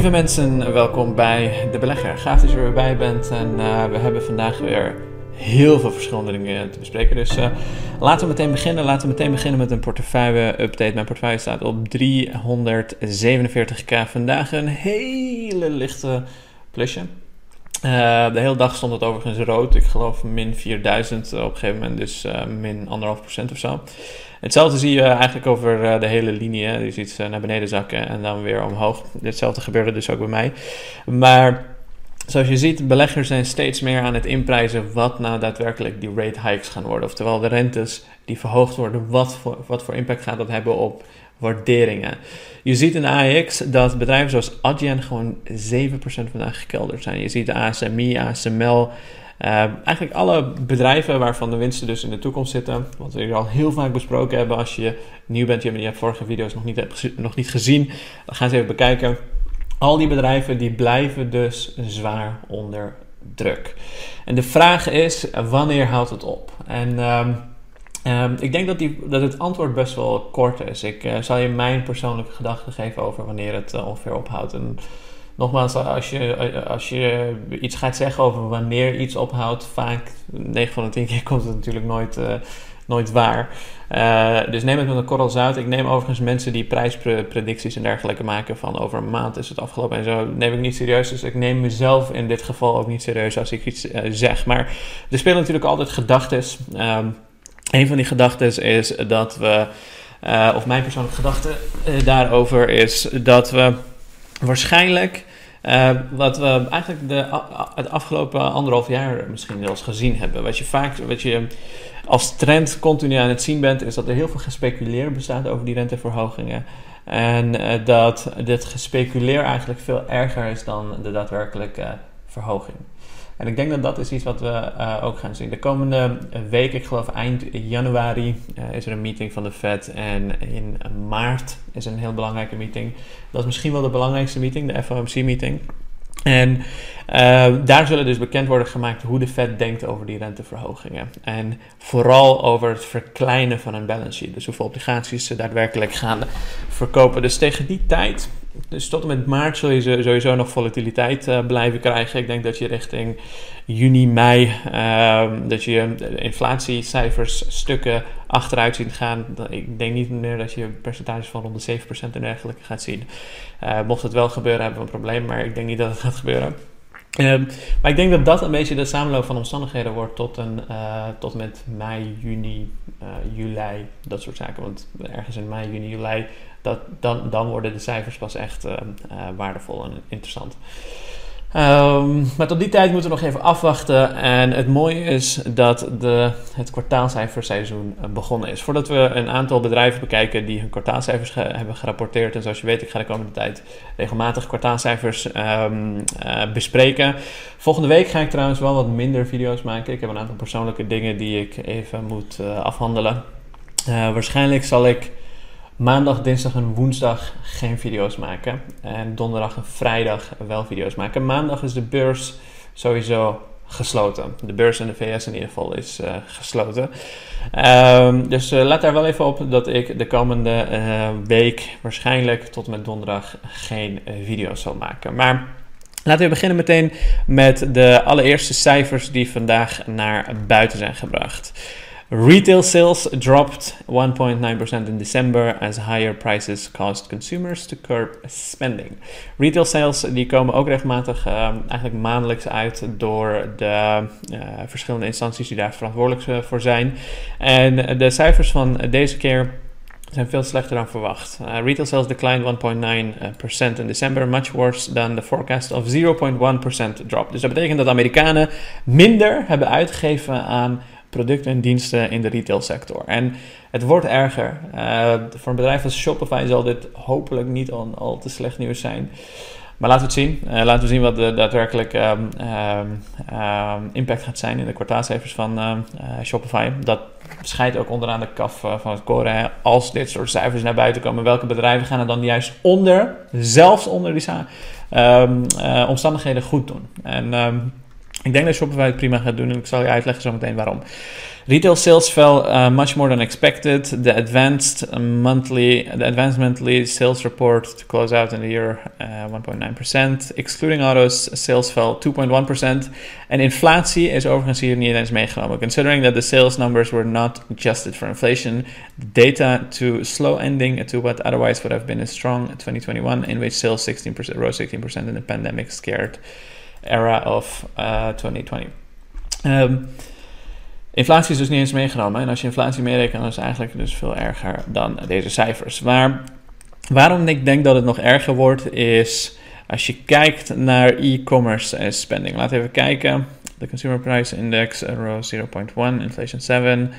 Lieve mensen, welkom bij De Belegger. Gaaf dat je er weer bij bent en uh, we hebben vandaag weer heel veel verschillende dingen te bespreken. Dus uh, laten we meteen beginnen. Laten we meteen beginnen met een portefeuille-update. Mijn portefeuille staat op 347k. Vandaag een hele lichte plusje. Uh, de hele dag stond het overigens rood. Ik geloof min 4000 op een gegeven moment, dus min 1,5% of zo. Hetzelfde zie je eigenlijk over eh, de hele linie. Hè. Ziet ze naar beneden zakken en dan weer omhoog. Hetzelfde gebeurde dus ook bij mij. Maar zoals je ziet, beleggers zijn steeds meer aan het inprijzen wat nou daadwerkelijk die rate hikes gaan worden. Oftewel de rentes die verhoogd worden, wat voor, wat voor impact gaat dat hebben op waarderingen. Je ziet in de AX dat bedrijven zoals Adyen gewoon 7% vandaag gekelderd zijn. Je ziet de ASMI, ASML, eigenlijk alle bedrijven waarvan de winsten dus in de toekomst zitten, wat we hier al heel vaak besproken hebben. Als je nieuw bent, je hebt vorige video's nog niet, nog niet gezien, dan gaan ze even bekijken. Al die bedrijven die blijven dus zwaar onder druk. En de vraag is, wanneer houdt het op? En um, um, ik denk dat, die, dat het antwoord best wel kort is. Ik uh, zal je mijn persoonlijke gedachten geven over wanneer het uh, ongeveer ophoudt. En nogmaals, als je, als je iets gaat zeggen over wanneer iets ophoudt, vaak 9 van de 10 keer komt het natuurlijk nooit, uh, nooit waar. Uh, dus neem het met een korrel zout. Ik neem overigens mensen die prijspredicties en dergelijke maken van over een maand is het afgelopen en zo, neem ik niet serieus. Dus ik neem mezelf in dit geval ook niet serieus als ik iets uh, zeg. Maar er spelen natuurlijk altijd gedachten. Um, een van die gedachten is dat we, of mijn persoonlijke gedachte daarover is dat we waarschijnlijk uh, wat we eigenlijk de, het afgelopen anderhalf jaar misschien wel eens gezien hebben. Wat je vaak wat je als trend continu aan het zien bent, is dat er heel veel gespeculeer bestaat over die renteverhogingen. En uh, dat dit gespeculeer eigenlijk veel erger is dan de daadwerkelijke verhoging. En ik denk dat dat is iets wat we uh, ook gaan zien. De komende week, ik geloof eind januari, uh, is er een meeting van de Fed. En in maart is een heel belangrijke meeting. Dat is misschien wel de belangrijkste meeting, de FOMC-meeting. En daar zullen dus bekend worden gemaakt hoe de Fed denkt over die renteverhogingen. En vooral over het verkleinen van een balance sheet. Dus hoeveel obligaties ze daadwerkelijk gaan verkopen. Dus tegen die tijd dus tot en met maart zul je sowieso nog volatiliteit uh, blijven krijgen. Ik denk dat je richting juni, mei, uh, dat je inflatiecijfers stukken achteruit ziet gaan. Ik denk niet meer dat je percentages van rond de 7% en dergelijke gaat zien. Uh, mocht het wel gebeuren, hebben we een probleem, maar ik denk niet dat het gaat gebeuren. Um, maar ik denk dat dat een beetje de samenloop van omstandigheden wordt tot, een, uh, tot met mei, juni, uh, juli, dat soort zaken. Want ergens in mei, juni, juli, dat, dan, dan worden de cijfers pas echt uh, waardevol en interessant. Um, maar tot die tijd moeten we nog even afwachten. En het mooie is dat de, het kwartaalcijferseizoen begonnen is. Voordat we een aantal bedrijven bekijken die hun kwartaalcijfers hebben gerapporteerd. En zoals je weet, ik ga de komende tijd regelmatig kwartaalcijfers um, uh, bespreken. Volgende week ga ik trouwens wel wat minder video's maken. Ik heb een aantal persoonlijke dingen die ik even moet uh, afhandelen. Waarschijnlijk zal ik maandag, dinsdag en woensdag geen video's maken. En donderdag en vrijdag wel video's maken. Maandag is de beurs sowieso gesloten. De beurs in de VS in ieder geval is uh, gesloten. Um, dus uh, let daar wel even op dat ik de komende uh, week waarschijnlijk tot en met donderdag geen video's zal maken. Maar laten we beginnen meteen met de allereerste cijfers die vandaag naar buiten zijn gebracht. Retail sales dropped 1.9% in December as higher prices caused consumers to curb spending. Retail sales die komen ook regelmatig uh, eigenlijk maandelijks uit door de uh, verschillende instanties die daar verantwoordelijk uh, voor zijn. En de cijfers van deze keer zijn veel slechter dan verwacht. Uh, retail sales declined 1.9% in December, much worse than the forecast of 0.1% drop. Dus dat betekent dat Amerikanen minder hebben uitgegeven aan producten en diensten in de retailsector. En het wordt erger. Uh, voor een bedrijf als Shopify zal dit hopelijk niet al, al te slecht nieuws zijn. Maar laten we het zien. Uh, laten we zien wat de daadwerkelijk um, um, impact gaat zijn in de kwartaalcijfers van uh, Shopify. Dat scheidt ook onderaan de kaf van het koren. Als dit soort cijfers naar buiten komen, welke bedrijven gaan er dan juist onder, zelfs onder die um, omstandigheden goed doen? En Ik denk dat Shopify het prima gaat doen en ik zal je uitleggen zo meteen waarom. Retail sales fell uh, much more than expected. The advanced monthly, the advanced monthly sales report to close out in the year, uh, 1.9%. Excluding autos, sales fell 2.1%. En inflatie is overigens hier niet eens meegenomen. Considering that the sales numbers were not adjusted for inflation, the data to slow ending to what otherwise would have been a strong 2021, in which sales 16% rose 16% in the pandemic scared era of uh, 2020. Um, Inflatie is dus niet eens meegenomen. En als je inflatie meerekent, dan is het eigenlijk dus veel erger dan deze cijfers. Maar waarom ik denk dat het nog erger wordt, is als je kijkt naar e-commerce spending. Laten we even kijken. De Consumer Price Index rose 0.1, inflation 7.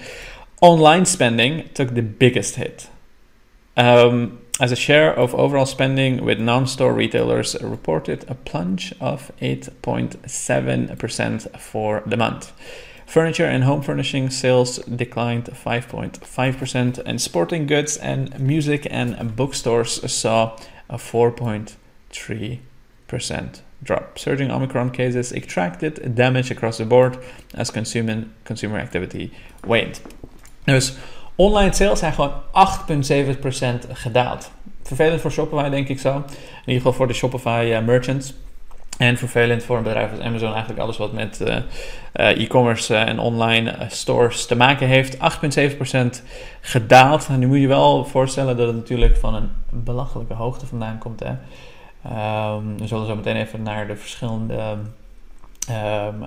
Online spending took the biggest hit. Um, as a share of overall spending with non-store retailers reported a plunge of 8.7% for the month. Furniture and home furnishing sales declined 5.5%, and sporting goods and music and bookstores saw a 4.3% drop. Surging Omicron cases extracted damage across the board as consumer, consumer activity waned. Dus online sales zijn gewoon 8,7% gedaald. Vervelend voor Shopify, denk ik zo. In ieder geval voor de Shopify uh, merchants. En vervelend voor een bedrijf als Amazon, eigenlijk alles wat met uh, e-commerce en online stores te maken heeft. 8,7% gedaald. En nu moet je wel voorstellen dat het natuurlijk van een belachelijke hoogte vandaan komt. Hè? Um, we zullen zo meteen even naar de verschillende um,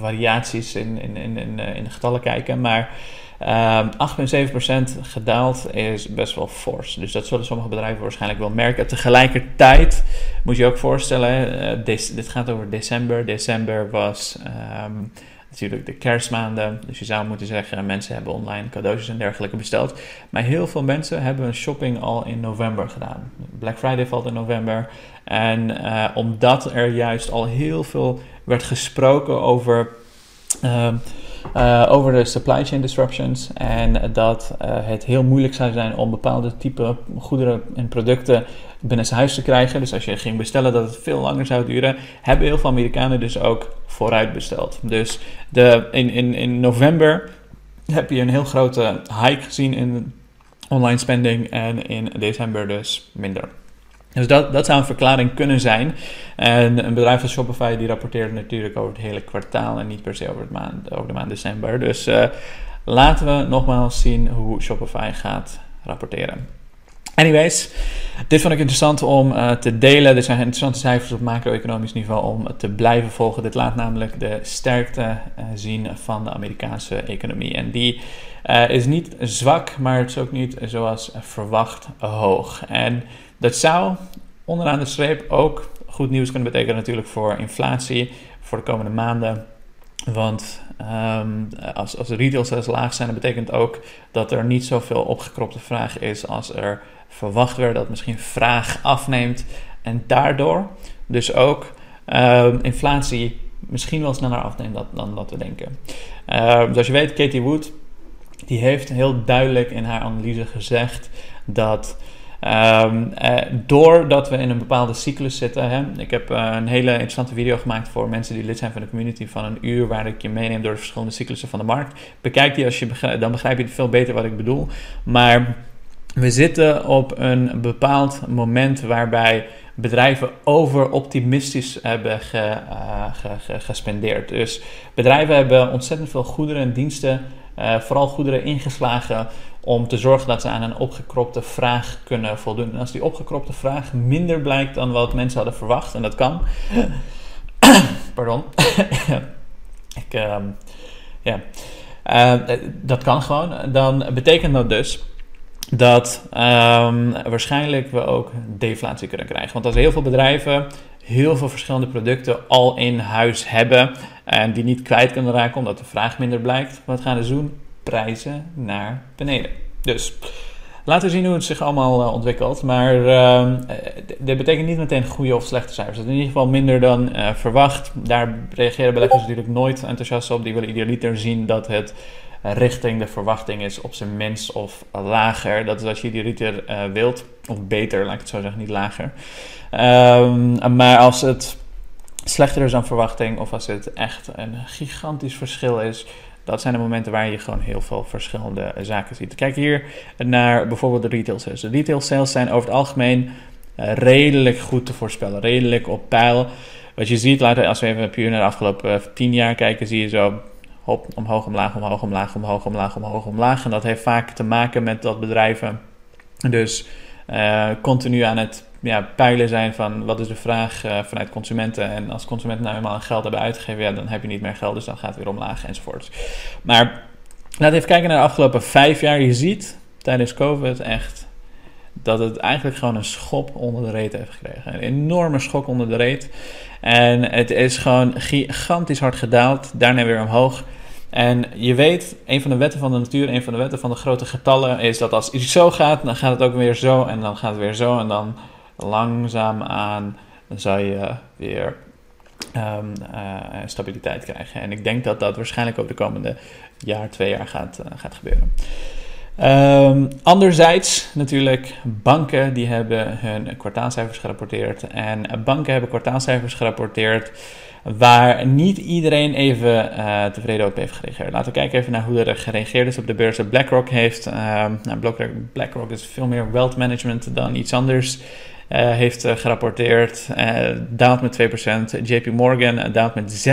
variaties in, in, in, in, in de getallen kijken. Maar Um, ehm, 8,7% gedaald is best wel fors. Dus dat zullen sommige bedrijven waarschijnlijk wel merken. Tegelijkertijd moet je ook voorstellen, uh, dit gaat over december. December was um, natuurlijk de kerstmaanden. Dus je zou moeten zeggen, mensen hebben online cadeautjes en dergelijke besteld. Maar heel veel mensen hebben hun shopping al in november gedaan. Black Friday valt in november. En uh, omdat er juist al heel veel werd gesproken over... Um, uh, over de supply chain disruptions en dat uh, het heel moeilijk zou zijn om bepaalde type goederen en producten binnen zijn huis te krijgen. Dus als je ging bestellen dat het veel langer zou duren, hebben heel veel Amerikanen dus ook vooruit besteld. Dus de, in, in, in november heb je een heel grote hike gezien in online spending en in december dus minder. Dus dat, dat zou een verklaring kunnen zijn. En een bedrijf als Shopify die rapporteert natuurlijk over het hele kwartaal en niet per se over, het maand, over de maand december. Dus uh, laten we nogmaals zien hoe Shopify gaat rapporteren. Anyways, dit vond ik interessant om uh, te delen. Dit zijn interessante cijfers op macro-economisch niveau om te blijven volgen. Dit laat namelijk de sterkte uh, zien van de Amerikaanse economie. En die uh, is niet zwak, maar het is ook niet zoals verwacht hoog. En dat zou onderaan de streep ook goed nieuws kunnen betekenen natuurlijk voor inflatie voor de komende maanden. Want um, als, als de retail sales laag zijn, dat betekent ook dat er niet zoveel opgekropte vraag is als er verwacht werd. Dat misschien vraag afneemt en daardoor dus ook um, inflatie misschien wel sneller afneemt dan, dan dat we denken. Uh, zoals je weet, Katie Wood, die heeft heel duidelijk in haar analyse gezegd dat Um, uh, doordat we in een bepaalde cyclus zitten. Hè? Ik heb uh, een hele interessante video gemaakt voor mensen die lid zijn van de community van een uur, waar ik je meeneem door de verschillende cyclussen van de markt. Bekijk die als je dan begrijp je veel beter wat ik bedoel. Maar we zitten op een bepaald moment waarbij bedrijven overoptimistisch hebben ge, gespendeerd. Dus bedrijven hebben ontzettend veel goederen en diensten, vooral goederen ingeslagen om te zorgen dat ze aan een opgekropte vraag kunnen voldoen. En als die opgekropte vraag minder blijkt dan wat mensen hadden verwacht, en dat kan. Pardon. Ik. Uh, dat kan gewoon. Dan betekent dat dus dat um, waarschijnlijk we ook deflatie kunnen krijgen. Want als heel veel bedrijven heel veel verschillende producten al in huis hebben en die niet kwijt kunnen raken omdat de vraag minder blijkt, wat gaan ze doen? prijzen naar beneden. Dus laten we zien hoe het zich allemaal uh, ontwikkelt. Maar uh, dit betekent niet meteen goede of slechte cijfers. Het is in ieder geval minder dan uh, verwacht. Daar reageren beleggers natuurlijk nooit enthousiast op. Die willen idealiter zien dat het richting de verwachting is op zijn minst of lager. Dat is als je idealiter wilt. Of beter, laat ik het zo zeggen, niet lager. Um, maar als het slechter is dan verwachting of als het echt een gigantisch verschil is. Dat zijn de momenten waar je gewoon heel veel verschillende zaken ziet. Kijk hier naar bijvoorbeeld de retail sales. De retail sales zijn over het algemeen eh, redelijk goed te voorspellen, redelijk op pijl. Wat je ziet, laten als we even puur naar de afgelopen 10 jaar kijken, zie je zo omhoog, omlaag, omhoog, omlaag, omhoog, omlaag, omhoog, omlaag. En dat heeft vaak te maken met dat bedrijven dus uh, continu aan het ja, pijlen zijn van wat is de vraag uh, vanuit consumenten. En als consumenten nou eenmaal geld hebben uitgegeven, dan heb je niet meer geld, dus dan gaat het weer omlaag enzovoort. Maar laten we even kijken naar de afgelopen vijf jaar. Je ziet tijdens COVID echt dat het eigenlijk gewoon een schop onder de reet heeft gekregen. Een enorme schok onder de reet. En het is gewoon gigantisch hard gedaald, daarna weer omhoog. En je weet, een van de wetten van de natuur, een van de wetten van de grote getallen is dat als iets zo gaat, dan gaat het ook weer zo en dan gaat het weer zo en dan langzaam aan zou je weer um, stabiliteit krijgen. En ik denk dat dat waarschijnlijk ook de komende jaar, twee jaar gaat, uh, gaat gebeuren. Um, anderzijds natuurlijk, banken die hebben hun kwartaalcijfers gerapporteerd. En banken hebben kwartaalcijfers gerapporteerd waar niet iedereen even uh, tevreden op heeft gereageerd. Laten we kijken even naar hoe er gereageerd is op de beurs. BlackRock heeft, uh, nou, BlackRock, is veel meer wealth management dan iets anders. Uh, heeft gerapporteerd, daalt met 2%. JP Morgan daalt met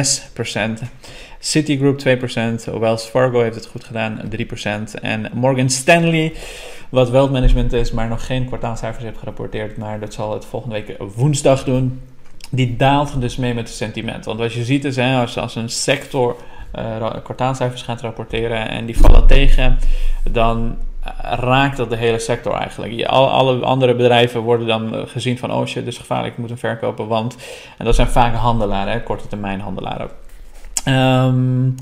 6%. Citigroup 2%. Wells Fargo heeft het goed gedaan, 3%. En Morgan Stanley, wat wealth management is, maar nog geen kwartaalcijfers heeft gerapporteerd. Maar dat zal het volgende week woensdag doen die daalt dus mee met het sentiment. Want wat je ziet is, als, een sector uh, kwartaalcijfers gaat rapporteren en die vallen tegen, dan raakt dat de hele sector eigenlijk. Al, alle andere bedrijven worden dan gezien van, oh shit, dit is gevaarlijk, ik moet hem verkopen, want... En dat zijn vaak handelaren, hè, korte termijn handelaren. Um,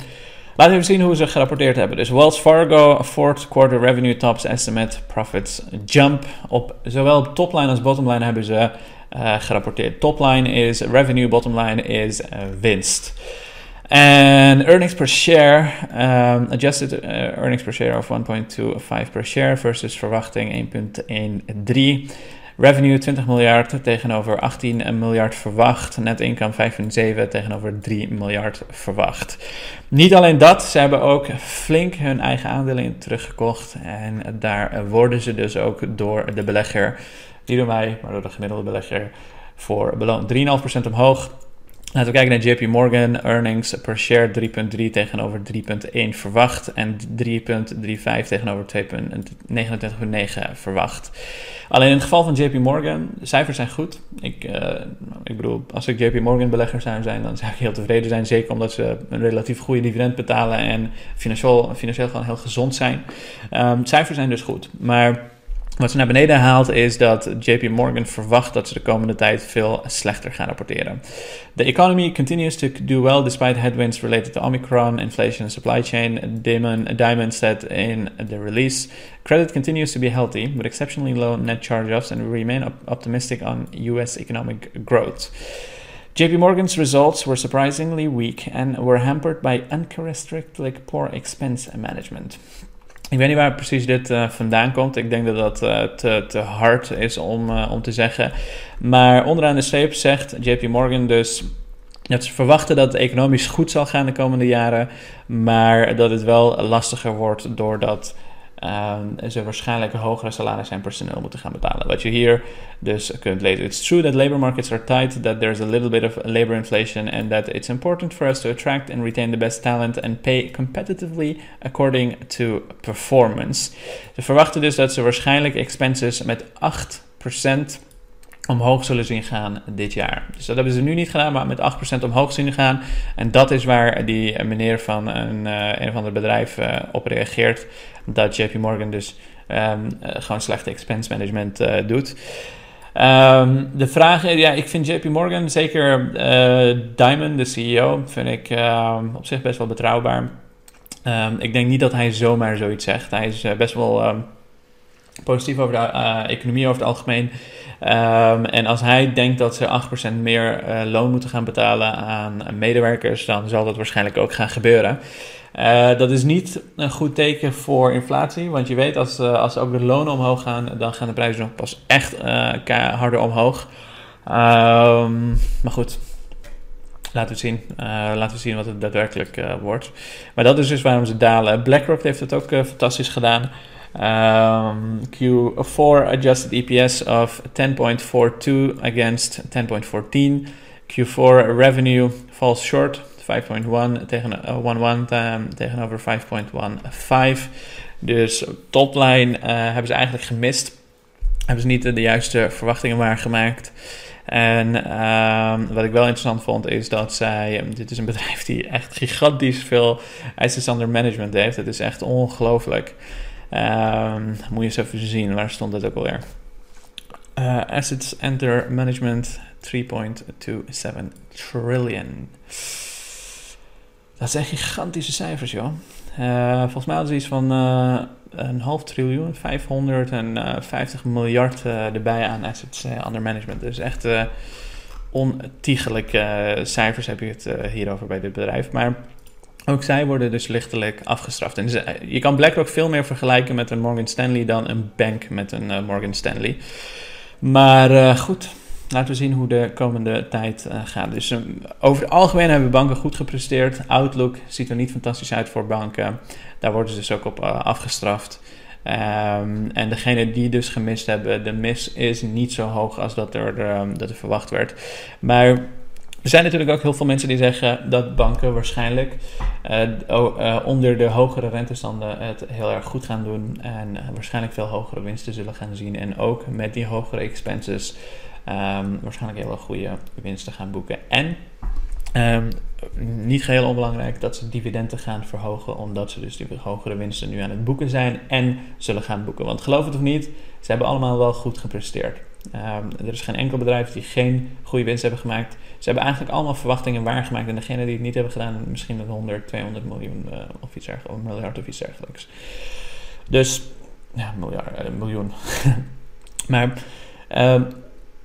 Laten we even zien hoe ze gerapporteerd hebben. Dus Wells Fargo, fourth quarter revenue tops estimate profits jump. Op zowel topline als bottomline hebben ze uh, gerapporteerd. Topline is revenue, bottomline is uh, winst. En earnings per share, um, adjusted uh, earnings per share of 1.25 per share versus verwachting 1.13. Revenue 20 miljard tegenover 18 miljard verwacht. Net income 5,7 tegenover 3 miljard verwacht. Niet alleen dat, ze hebben ook flink hun eigen aandelen teruggekocht. En daar worden ze dus ook door de belegger, niet door mij, maar door de gemiddelde belegger, voor beloond. 3,5% omhoog. Laten we kijken naar JP Morgan. Earnings per share 3,3 tegenover 3,1 verwacht. En 3,35 tegenover 2,29,9 verwacht. Alleen in het geval van JP Morgan, de cijfers zijn goed. Ik, uh, ik bedoel, als ik JP Morgan belegger zou zijn, dan zou ik heel tevreden zijn. Zeker omdat ze een relatief goede dividend betalen en financieel, financieel gewoon heel gezond zijn. Um, cijfers zijn dus goed. Maar wat ze naar beneden haalt is dat JP Morgan verwacht dat ze de komende tijd veel slechter gaan rapporteren. The economy continues to do well despite headwinds related to Omicron, inflation supply chain. Diamond, Diamond said in the release. Credit continues to be healthy with exceptionally low net charge-offs and we remain op optimistic on US economic growth. JP Morgan's results were surprisingly weak and were hampered by uncharacteristically poor expense management. Ik weet niet waar precies dit uh, vandaan komt. Ik denk dat dat uh, te, te hard is om, uh, om te zeggen. Maar onderaan de streep zegt JP Morgan dus dat ze verwachten dat het economisch goed zal gaan de komende jaren. Maar dat het wel lastiger wordt doordat um, ze waarschijnlijk hogere salarissen en personeel moeten gaan betalen. Wat je hier dus kunt lezen. It's true that labor markets are tight, that there's a little bit of labor inflation, and that it's important for us to attract and retain the best talent and pay competitively according to performance. Ze verwachten dus dat ze waarschijnlijk expenses met 8% omhoog zullen zien gaan dit jaar. Dus dat hebben ze nu niet gedaan, maar met 8% omhoog zien gaan. En dat is waar die meneer van een, uh, een of ander bedrijf uh, op reageert. Dat JP Morgan dus um, gewoon slechte expense management doet. Um, de vraag ja, ik vind JP Morgan, zeker Diamond, de CEO, vind ik ehm, op zich best wel betrouwbaar. ik denk niet dat hij zomaar zoiets zegt. Hij is best wel positief over de economie over het algemeen. Um, en als hij denkt dat ze 8% meer uh, loon moeten gaan betalen aan medewerkers, dan zal dat waarschijnlijk ook gaan gebeuren. Uh, dat is niet een goed teken voor inflatie, want je weet als, als ook de lonen omhoog gaan, dan gaan de prijzen nog pas echt harder omhoog. Um, maar goed, Laten we zien. Laten we zien wat het daadwerkelijk wordt. Maar dat is dus waarom ze dalen. BlackRock heeft het ook fantastisch gedaan. Um, Q4 adjusted EPS of 10.42 against 10.14. Q4 revenue falls short 5.1 tegen 1.1 tegenover 5.15. Dus toplijn hebben ze eigenlijk gemist. Hebben ze niet de juiste verwachtingen waargemaakt. En uh, wat ik wel interessant vond is dat zij, dit is een bedrijf die echt gigantisch veel assets under management heeft. Het is echt ongelooflijk. Uh, moet je eens even zien, waar stond het ook alweer? Uh, assets under management 3.27 trillion. Dat zijn gigantische cijfers, joh. Uh, volgens mij ze iets van uh, een half triljoen, 550 miljard erbij aan assets under management. Dus echt ontiegelijke cijfers heb je het hierover bij dit bedrijf. Maar ook zij worden dus lichtelijk afgestraft. En je kan BlackRock veel meer vergelijken met een Morgan Stanley dan een bank met een Morgan Stanley. Maar goed, laten we zien hoe de komende tijd uh, gaat. Dus uh, over het algemeen hebben banken goed gepresteerd. Outlook ziet er niet fantastisch uit voor banken. Daar worden ze dus ook op afgestraft. Um, en degene die dus gemist hebben, de mis is niet zo hoog als dat er, um, dat er verwacht werd. Maar er zijn natuurlijk ook heel veel mensen die zeggen dat banken waarschijnlijk uh, onder de hogere rentestanden het heel erg goed gaan doen. En waarschijnlijk veel hogere winsten zullen gaan zien. En ook met die hogere expenses um, waarschijnlijk hele goede winsten gaan boeken. En um, niet geheel onbelangrijk dat ze dividenden gaan verhogen, omdat ze dus die hogere winsten nu aan het boeken zijn en zullen gaan boeken. Want geloof het of niet, ze hebben allemaal wel goed gepresteerd. Um, er is geen enkel bedrijf die geen goede winst hebben gemaakt. Ze hebben eigenlijk allemaal verwachtingen waargemaakt. En degene die het niet hebben gedaan, misschien met 100, 200 miljoen uh, of iets of miljard of iets dergelijks. Dus, ja, miljard, uh, miljoen. maar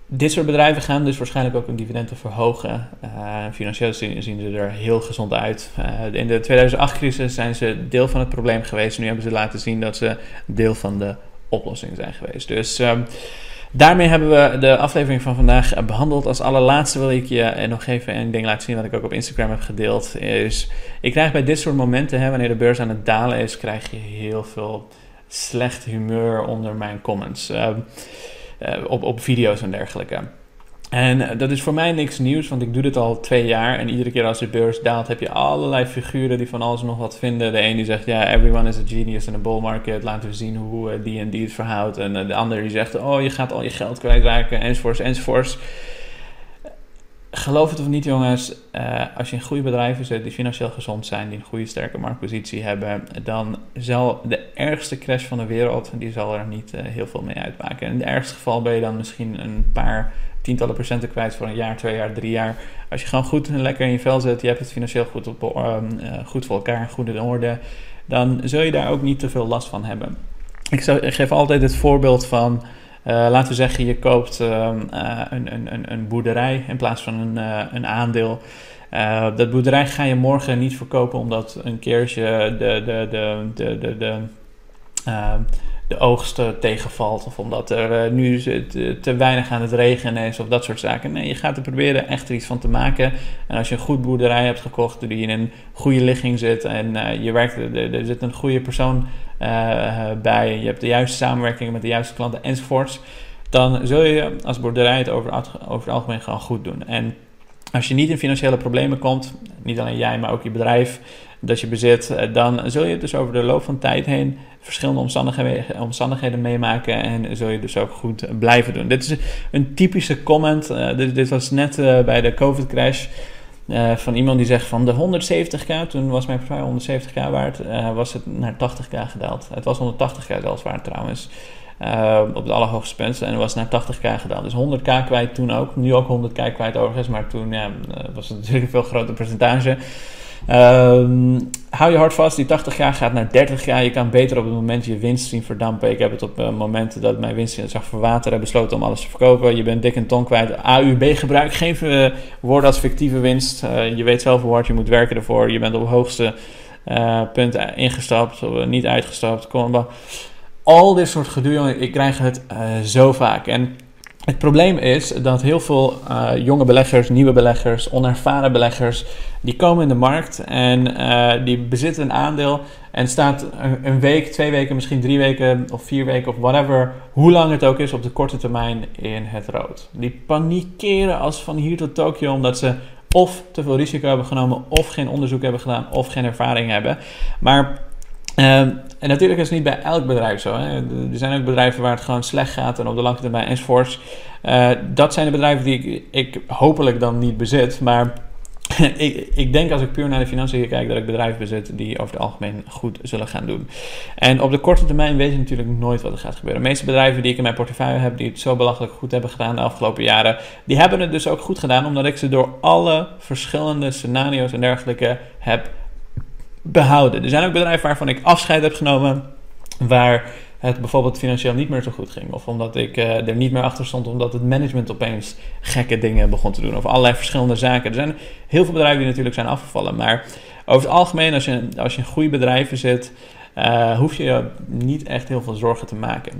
dit soort bedrijven gaan dus waarschijnlijk ook hun dividenden verhogen. Uh, financieel zien, ze er heel gezond uit. In de 2008-crisis zijn ze deel van het probleem geweest. Nu hebben ze laten zien dat ze deel van de oplossing zijn geweest. Dus um, daarmee hebben we de aflevering van vandaag behandeld. Als allerlaatste wil ik je nog even een ding laten zien wat ik ook op Instagram heb gedeeld. Is, ik krijg bij dit soort momenten, hè, wanneer de beurs aan het dalen is, krijg je heel veel slecht humeur onder mijn comments. Uh, op, op video's en dergelijke. En uh, dat is voor mij niks nieuws, want ik doe dit al twee jaar. En iedere keer als de beurs daalt, heb je allerlei figuren die van alles nog wat vinden. De een die zegt, ja, everyone is a genius in a bull market. Laten we zien hoe uh, die en die het verhoudt. En de ander die zegt, oh, je gaat al je geld kwijtraken, enzovoorts, enzovoorts geloof het of niet, jongens, uh, als je in goede bedrijven zit die financieel gezond zijn, die een goede sterke marktpositie hebben, dan zal de ergste crash van de wereld, die zal er niet uh, heel veel mee uitmaken. In het ergste geval ben je dan misschien een paar tientallen procenten kwijt voor een jaar, twee jaar, drie jaar. Als je gewoon goed en lekker in je vel zit, je hebt het financieel goed, op, goed voor elkaar, goed in orde, dan zul je daar ook niet te veel last van hebben. Ik, geef altijd het voorbeeld van laten we zeggen, je koopt uh, een, een, een boerderij in plaats van een, uh, een aandeel. dat boerderij ga je morgen niet verkopen omdat een keertje de, de, de, de, de, de, de oogst tegenvalt. Of omdat er nu te, weinig aan het regenen is of dat soort zaken. Nee, je gaat er proberen echt iets van te maken. En als je een goed boerderij hebt gekocht die in een goede ligging zit en je werkt, er, er zit een goede persoon bij, je hebt de juiste samenwerking met de juiste klanten enzovoorts, dan zul je als boerderij het over, over het algemeen gewoon goed doen. En als je niet in financiële problemen komt, niet alleen jij, maar ook je bedrijf dat je bezit, eh, dan zul je dus over de loop van tijd heen verschillende omstandigheden, omstandigheden meemaken en zul je dus ook goed blijven doen. Dit is een typische comment. Uh, dit, was net bij de COVID-crash. Uh, van iemand die zegt van de 170k, toen was mijn portefeuille 170k waard, uh, was het naar 80k gedaald. Het was 180k zelfs waard trouwens, uh, op de allerhoogste punten en was naar 80k gedaald. Dus 100k kwijt toen ook, nu ook 100k kwijt overigens, maar toen was het natuurlijk een veel groter percentage. Um, hou je hart vast, die 80 jaar gaat naar 30 jaar. Je kan beter op het moment je winst zien verdampen. Ik heb het op uh, momenten dat mijn winst zag verwateren besloten om alles te verkopen. Je bent dik een ton kwijt. AUB gebruik geen uh, woorden als fictieve winst. Uh, je weet zelf hoe hard je moet werken ervoor. Je bent op het hoogste punt ingestapt, of niet uitgestapt. Al dit soort gedoe, jongen, ik krijg het zo vaak. En Het probleem is dat heel veel uh, jonge beleggers, nieuwe beleggers, onervaren beleggers, die komen in de markt en uh, die bezitten een aandeel en staat een, een, week, twee weken, misschien drie weken of vier weken of whatever, hoe lang het ook is op de korte termijn in het rood. Die panikeren als van hier tot Tokio omdat ze of te veel risico hebben genomen, of geen onderzoek hebben gedaan, of geen ervaring hebben. Maar uh, en natuurlijk is het niet bij elk bedrijf zo. Hè. Er zijn ook bedrijven waar het gewoon slecht gaat en op de lange termijn enzovoorts. Uh, dat zijn de bedrijven die ik, ik hopelijk dan niet bezit. Maar ik, ik, denk als ik puur naar de financiën kijk dat ik bedrijven bezit die over het algemeen goed zullen gaan doen. En op de korte termijn weet je natuurlijk nooit wat er gaat gebeuren. De meeste bedrijven die ik in mijn portefeuille heb, die het zo belachelijk goed hebben gedaan de afgelopen jaren, die hebben het dus ook goed gedaan omdat ik ze door alle verschillende scenario's en dergelijke heb behouden. Er zijn ook bedrijven waarvan ik afscheid heb genomen, waar het bijvoorbeeld financieel niet meer zo goed ging. Of omdat ik uh, er niet meer achter stond, omdat het management opeens gekke dingen begon te doen. Of allerlei verschillende zaken. Er zijn heel veel bedrijven die natuurlijk zijn afgevallen. Maar over het algemeen, als je, als je in goede bedrijven zit, uh, hoef je je niet echt heel veel zorgen te maken.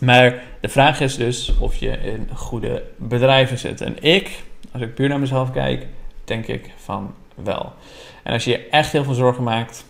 Maar de vraag is dus of je in goede bedrijven zit. En ik, als ik puur naar mezelf kijk, denk ik van wel. En als je je echt heel veel zorgen maakt,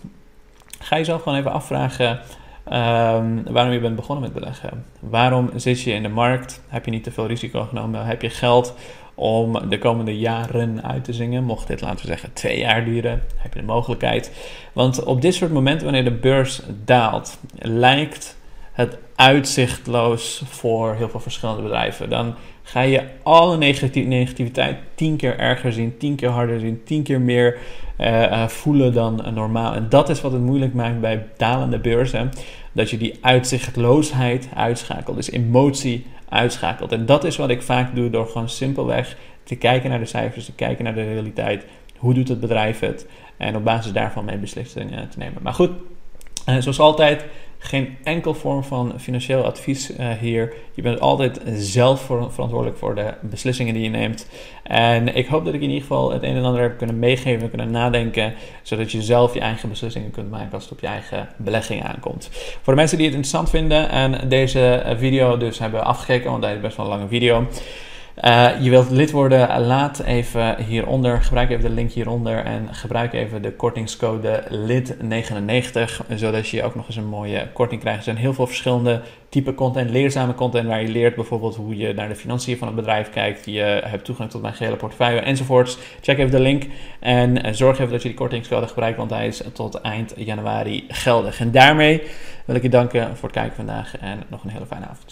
ga jezelf gewoon even afvragen um, waarom je bent begonnen met beleggen. Waarom zit je in de markt? Heb je niet te veel risico genomen? Heb je geld om de komende jaren uit te zingen? Mocht dit, laten we zeggen, twee jaar duren, heb je de mogelijkheid. Want op dit soort momenten, wanneer de beurs daalt, lijkt het uitzichtloos voor heel veel verschillende bedrijven. Dan ga je alle negativiteit tien keer erger zien, tien keer harder zien, tien keer meer uh, voelen dan normaal. En dat is wat het moeilijk maakt bij dalende beurzen. Dat je die uitzichtloosheid uitschakelt, dus emotie uitschakelt. En dat is wat ik vaak doe door gewoon simpelweg te kijken naar de cijfers, te kijken naar de realiteit. Hoe doet het bedrijf het? En op basis daarvan mijn beslissingen te nemen. Maar goed, uh, zoals altijd, geen enkel vorm van financieel advies uh, hier. Je bent altijd zelf verantwoordelijk voor de beslissingen die je neemt. En ik hoop dat ik in ieder geval het een en ander heb kunnen meegeven, kunnen nadenken, zodat je zelf je eigen beslissingen kunt maken als het op je eigen belegging aankomt. Voor de mensen die het interessant vinden en deze video dus hebben afgekeken, want dat is best wel een lange video. Uh, je wilt lid worden, laat even hieronder, gebruik even de link hieronder en gebruik even de kortingscode LID99, zodat je ook nog eens een mooie korting krijgt. Er zijn heel veel verschillende type content, leerzame content, waar je leert bijvoorbeeld hoe je naar de financiën van het bedrijf kijkt, je hebt toegang tot mijn gehele portefeuille enzovoorts. Check even de link en zorg even dat je die kortingscode gebruikt, want hij is tot eind januari geldig. En daarmee wil ik je danken voor het kijken vandaag en nog een hele fijne avond.